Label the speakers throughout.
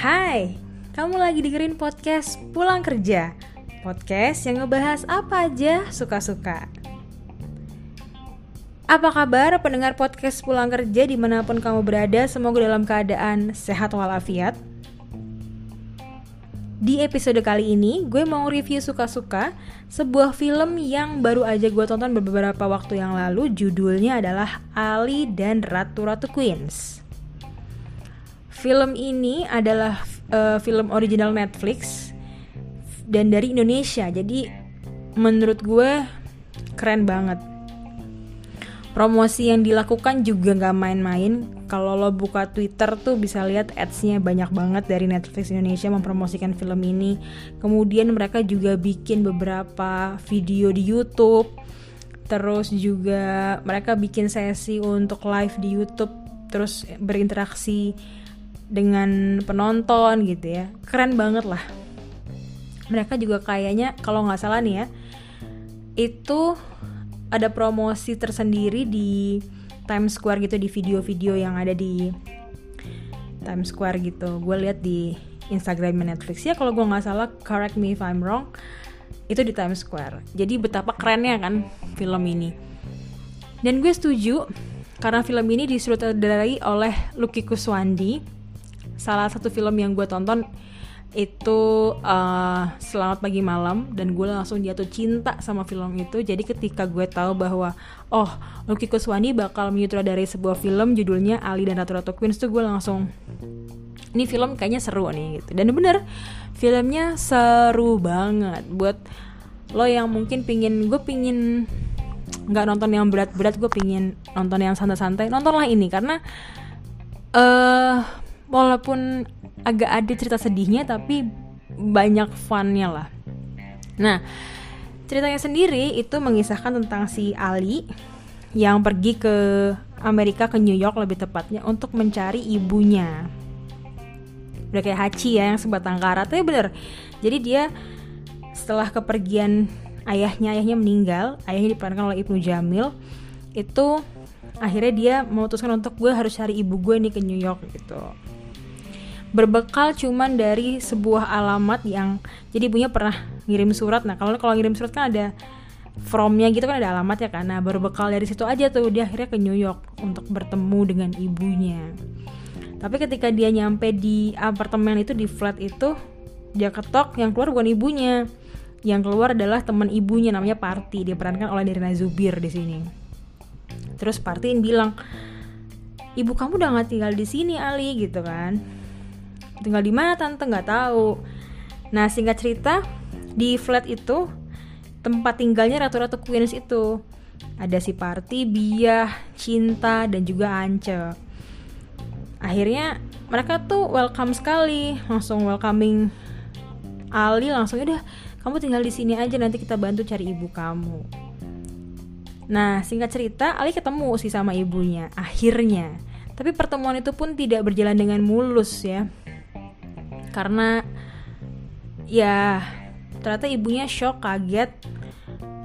Speaker 1: Hai, kamu lagi dengerin podcast Pulang Kerja. Podcast yang ngebahas apa aja suka-suka. Apa kabar pendengar podcast Pulang Kerja di mana pun kamu berada? Semoga dalam keadaan sehat walafiat. Di episode kali ini gue mau review suka-suka Sebuah film yang baru aja gue tonton beberapa waktu yang lalu. Judulnya adalah Ali dan Ratu-Ratu Queens Film ini adalah uh, film original Netflix dan dari Indonesia. Jadi menurut gue keren banget. Promosi yang dilakukan juga nggak main-main. Kalau lo buka Twitter tuh bisa lihat ads-nya banyak banget dari Netflix Indonesia mempromosikan film ini. Kemudian mereka juga bikin beberapa video di YouTube. Terus juga mereka bikin sesi untuk live di YouTube. Terus berinteraksi dengan penonton gitu ya. Keren banget lah. Mereka juga kayaknya kalau nggak salah nih ya itu ada promosi tersendiri di Times Square gitu di video-video yang ada di Times Square gitu. Gue lihat di Instagram Netflix. Ya kalau gue nggak salah correct me if I'm wrong itu di Times Square. Jadi betapa kerennya kan film ini. Dan gue setuju karena film ini disutradarai oleh Lucky Kuswandi salah satu film yang gue tonton itu uh, Selamat Pagi Malam dan gue langsung jatuh cinta sama film itu. Jadi ketika gue tahu bahwa oh Lucky Kuswani bakal menyutradarai sebuah film judulnya Ali dan Ratu Ratu Queens tuh gue langsung ini film kayaknya seru nih gitu. Dan bener filmnya seru banget. Buat lo yang mungkin pingin gue pingin nggak nonton yang berat-berat gue pingin nonton yang santai-santai nontonlah ini. Karena eh uh, walaupun agak ada cerita sedihnya tapi banyak funnya lah. Nah ceritanya sendiri itu mengisahkan tentang si Ali yang pergi ke Amerika ke New York lebih tepatnya untuk mencari ibunya. Udah kayak Hachi ya yang sebatang kara. Tapi bener jadi dia setelah kepergian ayahnya ayahnya meninggal ayahnya diperankan oleh Ibnu Jamil itu akhirnya dia memutuskan untuk gue harus cari ibu gue nih ke New York gitu berbekal cuman dari sebuah alamat yang jadi ibunya pernah ngirim surat. Nah kalau kalau ngirim surat kan ada fromnya gitu kan ada alamatnya kan. Nah berbekal dari situ aja tuh dia akhirnya ke New York untuk bertemu dengan ibunya. Tapi ketika dia nyampe di apartemen itu di flat itu dia ketok yang keluar bukan ibunya. Yang keluar adalah teman ibunya namanya Party diperankan oleh Nirina Zubir di sini. Terus Party bilang ibu kamu udah nggak tinggal di sini Ali gitu kan tinggal di mana tante nggak tahu nah singkat cerita di flat itu tempat tinggalnya ratu-ratu queens itu ada si Party, Biah, Cinta, dan juga Ance. Akhirnya mereka tuh welcome sekali, langsung welcoming Ali langsung udah kamu tinggal di sini aja nanti kita bantu cari ibu kamu. Nah singkat cerita Ali ketemu sih sama ibunya akhirnya. Tapi pertemuan itu pun tidak berjalan dengan mulus ya karena ya ternyata ibunya shock kaget.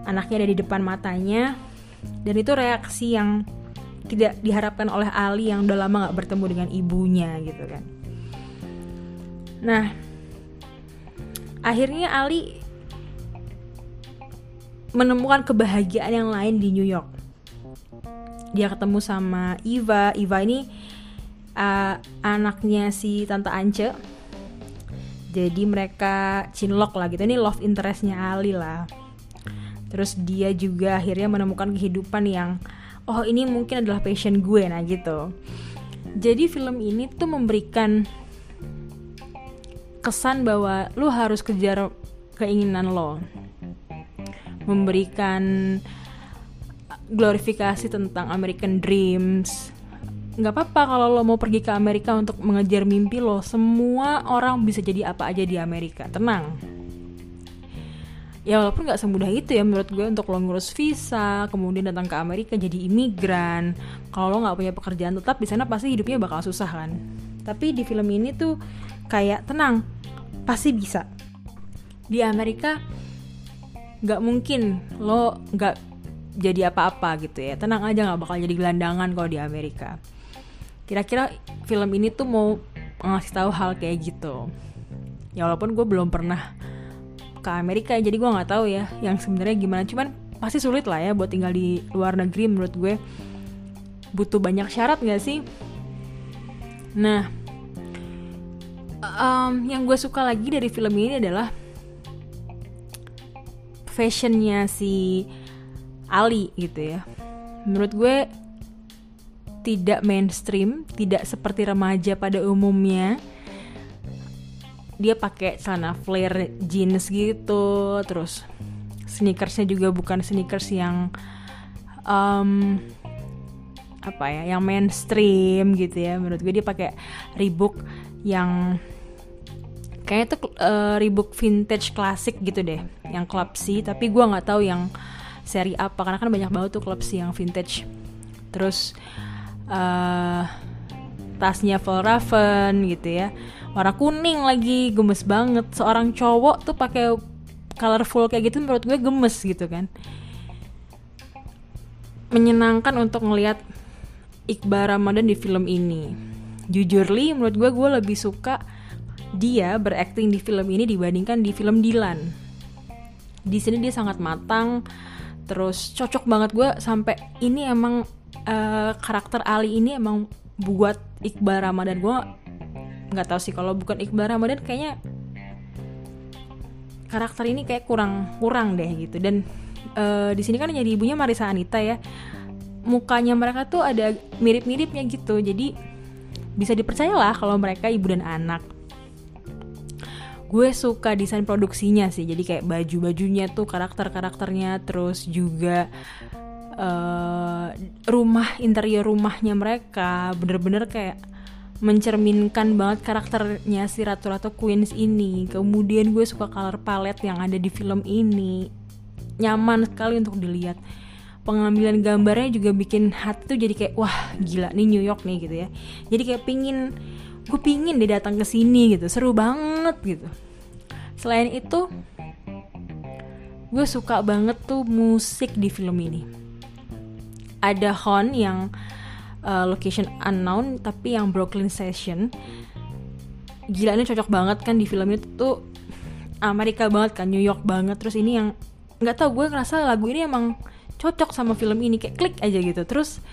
Speaker 1: Anaknya ada di depan matanya. Dan itu reaksi yang tidak diharapkan oleh Ali yang udah lama gak bertemu dengan ibunya gitu kan. Nah akhirnya Ali menemukan kebahagiaan yang lain di New York. Dia ketemu sama Iva. Iva ini uh, anaknya si tante Ance jadi mereka cinlok lah gitu. Ini love interestnya Ali lah. Terus dia juga akhirnya menemukan kehidupan yang oh ini mungkin adalah passion gue nah gitu. Jadi film ini tuh memberikan kesan bahwa lu harus kejar keinginan lo. Memberikan glorifikasi tentang American Dreams nggak apa-apa kalau lo mau pergi ke Amerika untuk mengejar mimpi lo semua orang bisa jadi apa aja di Amerika. Tenang. Ya walaupun nggak semudah itu ya menurut gue untuk lo ngurus visa kemudian datang ke Amerika jadi imigran. Kalau lo nggak punya pekerjaan tetap di sana pasti hidupnya bakal susah kan? Tapi di film ini tuh kayak tenang pasti bisa. Di Amerika nggak mungkin lo nggak jadi apa-apa gitu ya. Tenang aja nggak bakal jadi gelandangan kalau di Amerika kira-kira film ini tuh mau ngasih tahu hal kayak gitu. Ya walaupun gue belum pernah ke Amerika jadi gue nggak tahu ya yang sebenarnya gimana. Cuman pasti sulit lah ya buat tinggal di luar negeri menurut gue. Butuh banyak syarat gak sih? Nah um, yang gue suka lagi dari film ini adalah fashionnya si Ali gitu ya. Menurut gue tidak mainstream, tidak seperti remaja pada umumnya. Dia pakai celana flare jeans gitu, terus sneakersnya juga bukan sneakers yang um, apa ya, yang mainstream gitu ya. Menurut gue dia pakai Reebok yang kayaknya tuh uh, Reebok vintage klasik gitu deh, yang clubsy. Tapi gue nggak tahu yang seri apa karena kan banyak banget tuh clubsy yang vintage. Terus uh, tasnya Volraven gitu ya. Warna kuning lagi gemes banget. Seorang cowok tuh pakai colorful kayak gitu menurut gue gemes gitu kan. Menyenangkan untuk ngelihat Iqbal Ramadan di film ini. Jujur li menurut gue gue lebih suka dia berakting di film ini dibandingkan di film Dilan. Di sini dia sangat matang terus cocok banget. Gue sampai ini emang uh, karakter Ali ini emang buat Iqbal Ramadan. Gue nggak tahu sih kalau bukan Iqbal Ramadan kayaknya karakter ini kayak kurang kurang deh gitu. Dan uh, di sini kan jadi ibunya Marisa Anita ya. Mukanya mereka tuh ada mirip-miripnya gitu. Jadi bisa dipercayalah kalau mereka ibu dan anak. Gue suka desain produksinya sih. Jadi kayak baju-bajunya tuh karakter-karakternya terus juga uh, rumah interior rumahnya mereka bener-bener kayak mencerminkan banget karakternya si Ratu Ratu Queens ini. Kemudian gue suka color palette yang ada di film ini. Nyaman sekali untuk dilihat. Pengambilan gambarnya juga bikin hati tuh jadi kayak wah gila nih New York nih gitu ya. Jadi kayak pingin gue pingin deh datang ke sini gitu. Seru banget gitu. Selain itu gue suka banget tuh musik di film ini ada Hon yang uh, location unknown tapi yang Brooklyn Session. Gila ini cocok banget kan di film itu tuh. Amerika banget kan New York banget. Terus ini yang nggak tau gue ngerasa lagu ini emang cocok sama film ini. Kayak klik aja gitu. Terus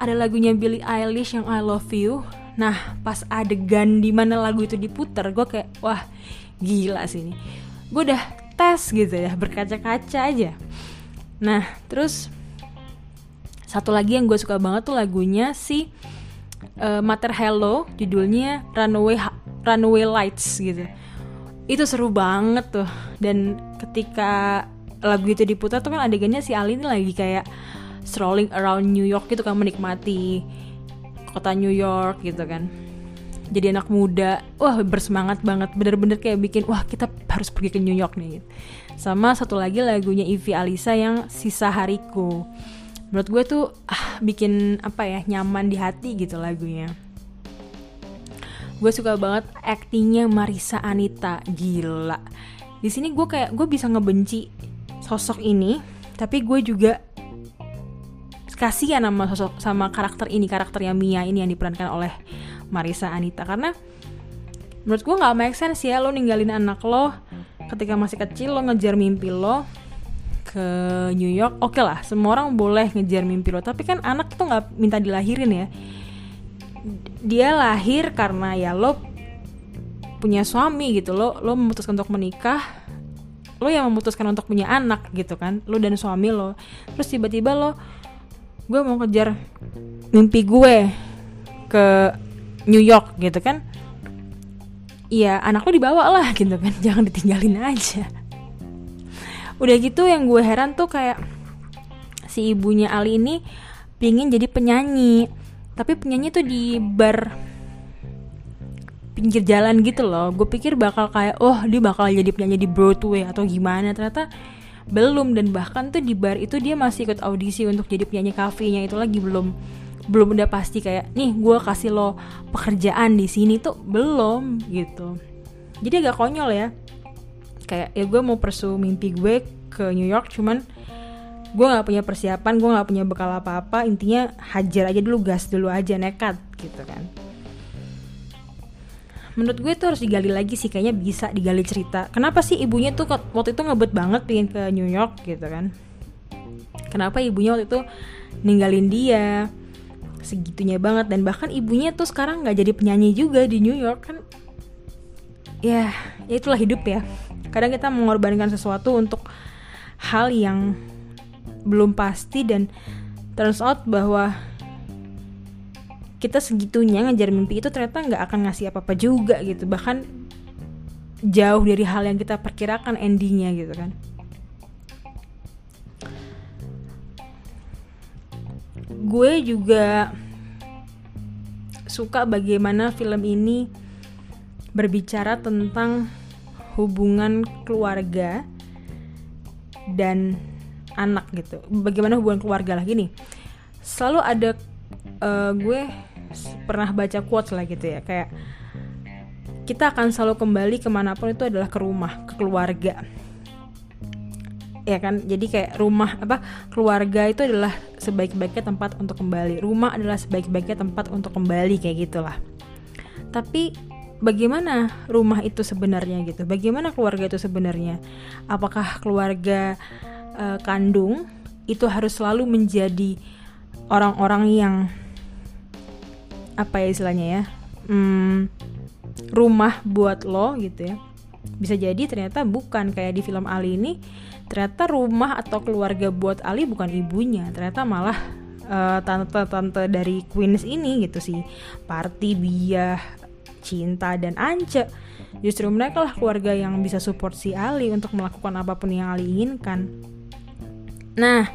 Speaker 1: ada lagunya Billie Eilish yang I Love You. Nah pas adegan di mana lagu itu diputer gue kayak wah gila sih ini. Gue udah tes gitu ya berkaca-kaca aja. Nah terus satu lagi yang gue suka banget tuh lagunya si uh, Mater Hello judulnya Runaway Runaway Lights gitu. Itu seru banget tuh. Dan ketika lagu itu diputar tuh kan adegannya si Ali ini lagi kayak strolling around New York gitu kan menikmati kota New York gitu kan. Jadi anak muda wah bersemangat banget. Bener-bener kayak bikin wah kita harus pergi ke New York nih. Gitu. sama satu lagi lagunya Ivy Alisa yang sisa hariku menurut gue tuh ah, bikin apa ya nyaman di hati gitu lagunya. Gue suka banget aktingnya Marisa Anita. Gila. Di sini gue kayak gue bisa ngebenci sosok ini tapi gue juga kasihan sama sosok sama karakter ini karakternya Mia ini yang diperankan oleh Marisa Anita. Karena menurut gue nggak make sense ya lo ninggalin anak lo ketika masih kecil lo ngejar mimpi lo ke New York oke okay lah semua orang boleh ngejar mimpi lo. Tapi kan anak itu nggak minta dilahirin ya. Dia lahir karena ya lo punya suami gitu lo lo memutuskan untuk menikah lo yang memutuskan untuk punya anak gitu kan lo dan suami lo. Terus tiba-tiba lo gue mau kejar mimpi gue ke New York gitu kan. Iya anak lo dibawa lah gitu kan jangan ditinggalin aja udah gitu yang gue heran tuh kayak si ibunya Ali ini pingin jadi penyanyi. Tapi penyanyi tuh di bar pinggir jalan gitu loh. Gue pikir bakal kayak oh dia bakal jadi penyanyi di Broadway atau gimana. Ternyata belum. Dan bahkan tuh di bar itu dia masih ikut audisi untuk jadi penyanyi kafenya. Itu lagi belum belum udah pasti kayak nih gue kasih lo pekerjaan di sini tuh belum gitu. Jadi agak konyol ya kayak ya gue mau persu mimpi gue ke New York cuman gue nggak punya persiapan gue nggak punya bekal apa-apa. Intinya hajar aja dulu gas dulu aja nekat gitu kan. Menurut gue tuh harus digali lagi sih kayaknya bisa digali cerita. Kenapa sih ibunya tuh waktu itu ngebet banget pengen ke New York gitu kan? Kenapa ibunya waktu itu ninggalin dia? Segitunya banget. Dan bahkan ibunya tuh sekarang nggak jadi penyanyi juga di New York kan? Ya, ya itulah hidup ya kadang kita mengorbankan sesuatu untuk hal yang belum pasti dan turns out bahwa kita segitunya ngejar mimpi itu ternyata nggak akan ngasih apa-apa juga gitu. Bahkan jauh dari hal yang kita perkirakan endingnya gitu kan. Gue juga suka bagaimana film ini berbicara tentang hubungan keluarga dan anak gitu. Bagaimana hubungan keluarga lah gini. Selalu ada uh, gue pernah baca quotes lah gitu ya kayak kita akan selalu kembali ke mana pun itu adalah ke rumah ke keluarga ya kan jadi kayak rumah apa keluarga itu adalah sebaik-baiknya tempat untuk kembali rumah adalah sebaik-baiknya tempat untuk kembali kayak gitulah tapi bagaimana rumah itu sebenarnya gitu? Bagaimana keluarga itu sebenarnya? Apakah keluarga uh, kandung itu harus selalu menjadi orang-orang yang apa ya istilahnya ya hmm, rumah buat lo gitu ya? Bisa jadi ternyata bukan kayak di film Ali ini ternyata rumah atau keluarga buat Ali bukan ibunya ternyata malah uh, tante-tante dari Queens ini gitu sih. Party, Biah, Cinta dan Ance justru mereka lah keluarga yang bisa support si Ali untuk melakukan apa pun yang Ali inginkan nah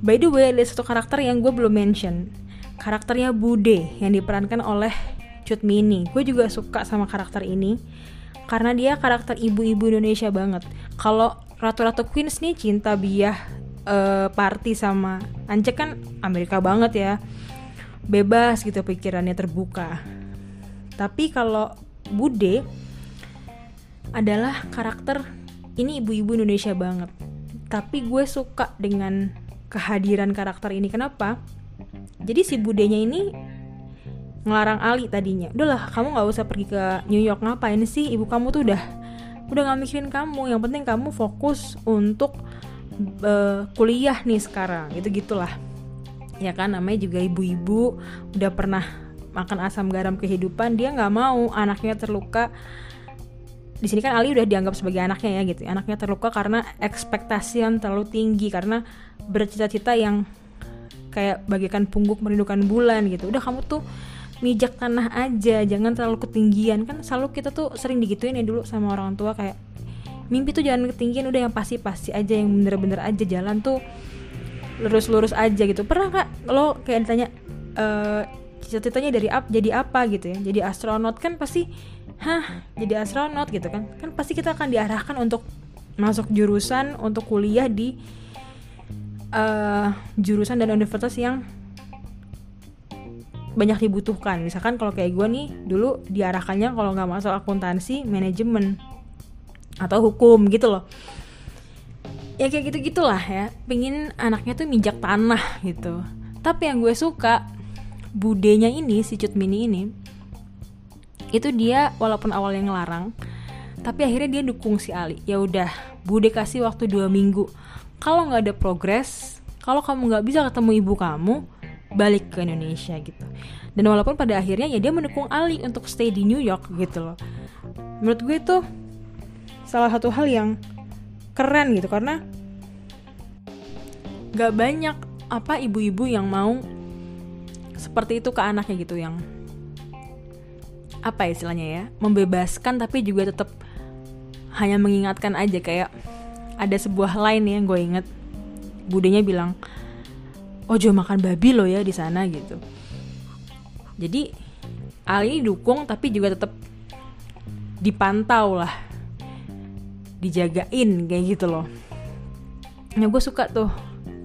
Speaker 1: by the way ada satu karakter yang gue belum mention karakternya Bude yang diperankan oleh Cut Mini. Gue juga suka sama karakter ini karena dia karakter ibu-ibu Indonesia banget. Kalau Ratu-Ratu Queens nih cinta biah uh, party sama Ance kan Amerika banget ya. Bebas gitu pikirannya terbuka. Tapi kalau Bude adalah karakter ini ibu-ibu Indonesia banget. Tapi gue suka dengan kehadiran karakter ini. Kenapa? jadi si budenya ini ngelarang Ali tadinya udahlah kamu nggak usah pergi ke New York ngapain sih ibu kamu tuh udah udah nggak mikirin kamu yang penting kamu fokus untuk uh, kuliah nih sekarang gitu gitulah ya kan namanya juga ibu-ibu udah pernah makan asam garam kehidupan dia nggak mau anaknya terluka. Di sini kan Ali udah dianggap sebagai anaknya ya gitu. Anaknya terluka karena ekspektasi yang terlalu tinggi karena bercita-cita yang kayak bagaikan pungguk merindukan bulan gitu. Udah kamu tuh mijak tanah aja jangan terlalu ketinggian. Kan selalu kita tuh sering digituin ya dulu sama orang tua kayak mimpi tuh jangan ketinggian udah yang pasti-pasti aja yang bener-bener aja jalan tuh lurus-lurus aja gitu. Pernah kak lo kayak ditanya e, cita-citanya dari apa jadi apa gitu ya. Jadi astronot kan pasti hah jadi astronot gitu kan. Kan pasti kita akan diarahkan untuk masuk jurusan untuk kuliah di uh, jurusan dan universitas yang banyak dibutuhkan. Misalkan kalau kayak gue nih dulu diarahkannya kalau nggak masuk akuntansi manajemen atau hukum gitu loh. Ya kayak gitu gitulah ya. Pengen anaknya tuh minjak tanah gitu. Tapi yang gue suka budenya ini si Cut Mini ini itu dia walaupun awalnya ngelarang tapi akhirnya dia dukung si Ali. Ya udah bude kasih waktu dua minggu. Kalau nggak ada progres kalau kamu nggak bisa ketemu ibu kamu balik ke Indonesia gitu. Dan walaupun pada akhirnya ya dia mendukung Ali untuk stay di New York gitu loh. Menurut gue itu salah satu hal yang keren gitu karena nggak banyak apa ibu-ibu yang mau seperti itu ke anaknya gitu yang apa ya istilahnya ya membebaskan tapi juga tetap hanya mengingatkan aja kayak ada sebuah line yang gue inget budenya bilang ojo makan babi lo ya di sana gitu. Jadi Ali dukung tapi juga tetap dipantau lah dijagain kayak gitu loh. Nah gue suka tuh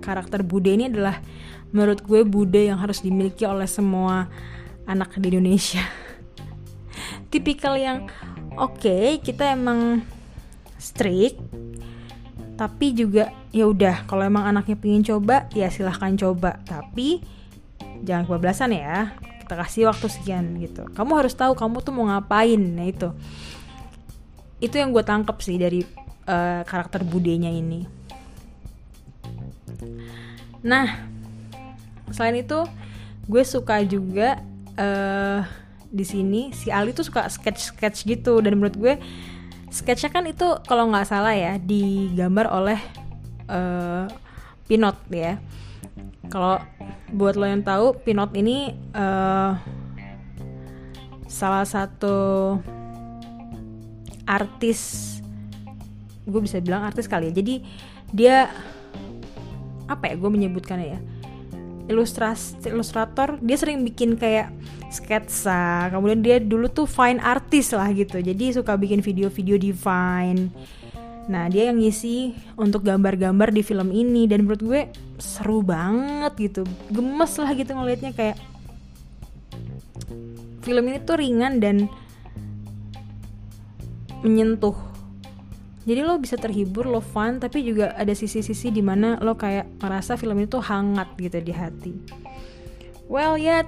Speaker 1: karakter Bude ini adalah menurut gue Bude yang harus dimiliki oleh semua anak di Indonesia. Tipikal yang oke okay, kita emang strict tapi juga ya udah kalau emang anaknya pengen coba ya silahkan coba. Tapi jangan kebablasan ya kita kasih waktu sekian gitu. Kamu harus tahu kamu tuh mau ngapain nah itu. Itu yang gue tangkep sih dari uh, karakter budenya ini. Nah selain itu gue suka juga uh, di sini si Ali tuh suka sketch sketch gitu. Dan menurut gue sketchnya kan itu kalau nggak salah ya digambar oleh uh, Pinot ya. Kalau buat lo yang tahu Pinot ini uh, salah satu artis gue bisa bilang artis kali ya. Jadi dia apa ya gue menyebutkannya ya ilustras ilustrator dia sering bikin kayak sketsa. Kemudian dia dulu tuh fine artist lah gitu. Jadi suka bikin video-video di fine nah dia yang ngisi untuk gambar-gambar di film ini. Dan menurut gue seru banget gitu. Gemes lah gitu ngelihatnya kayak film ini tuh ringan dan menyentuh jadi lo bisa terhibur lo fun tapi juga ada sisi-sisi di mana lo kayak merasa film itu hangat gitu di hati. Well ya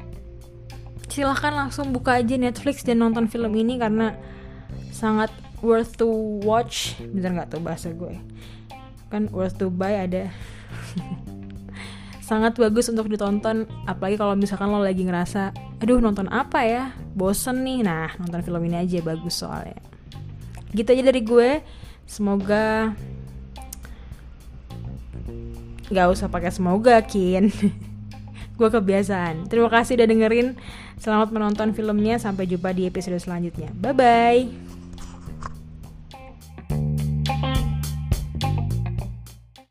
Speaker 1: silahkan langsung buka aja Netflix dan nonton film ini karena sangat worth to watch. Bener nggak tuh bahasa gue? Kan worth to buy ada. Sangat bagus untuk ditonton apalagi kalau misalkan lo lagi ngerasa aduh nonton apa ya? Bosen nih. Nah nonton film ini aja bagus soalnya. Gitu aja dari gue semoga nggak usah pakai semoga kin. Gue kebiasaan. Terima kasih udah dengerin. Selamat menonton filmnya. Sampai jumpa di episode selanjutnya. Bye bye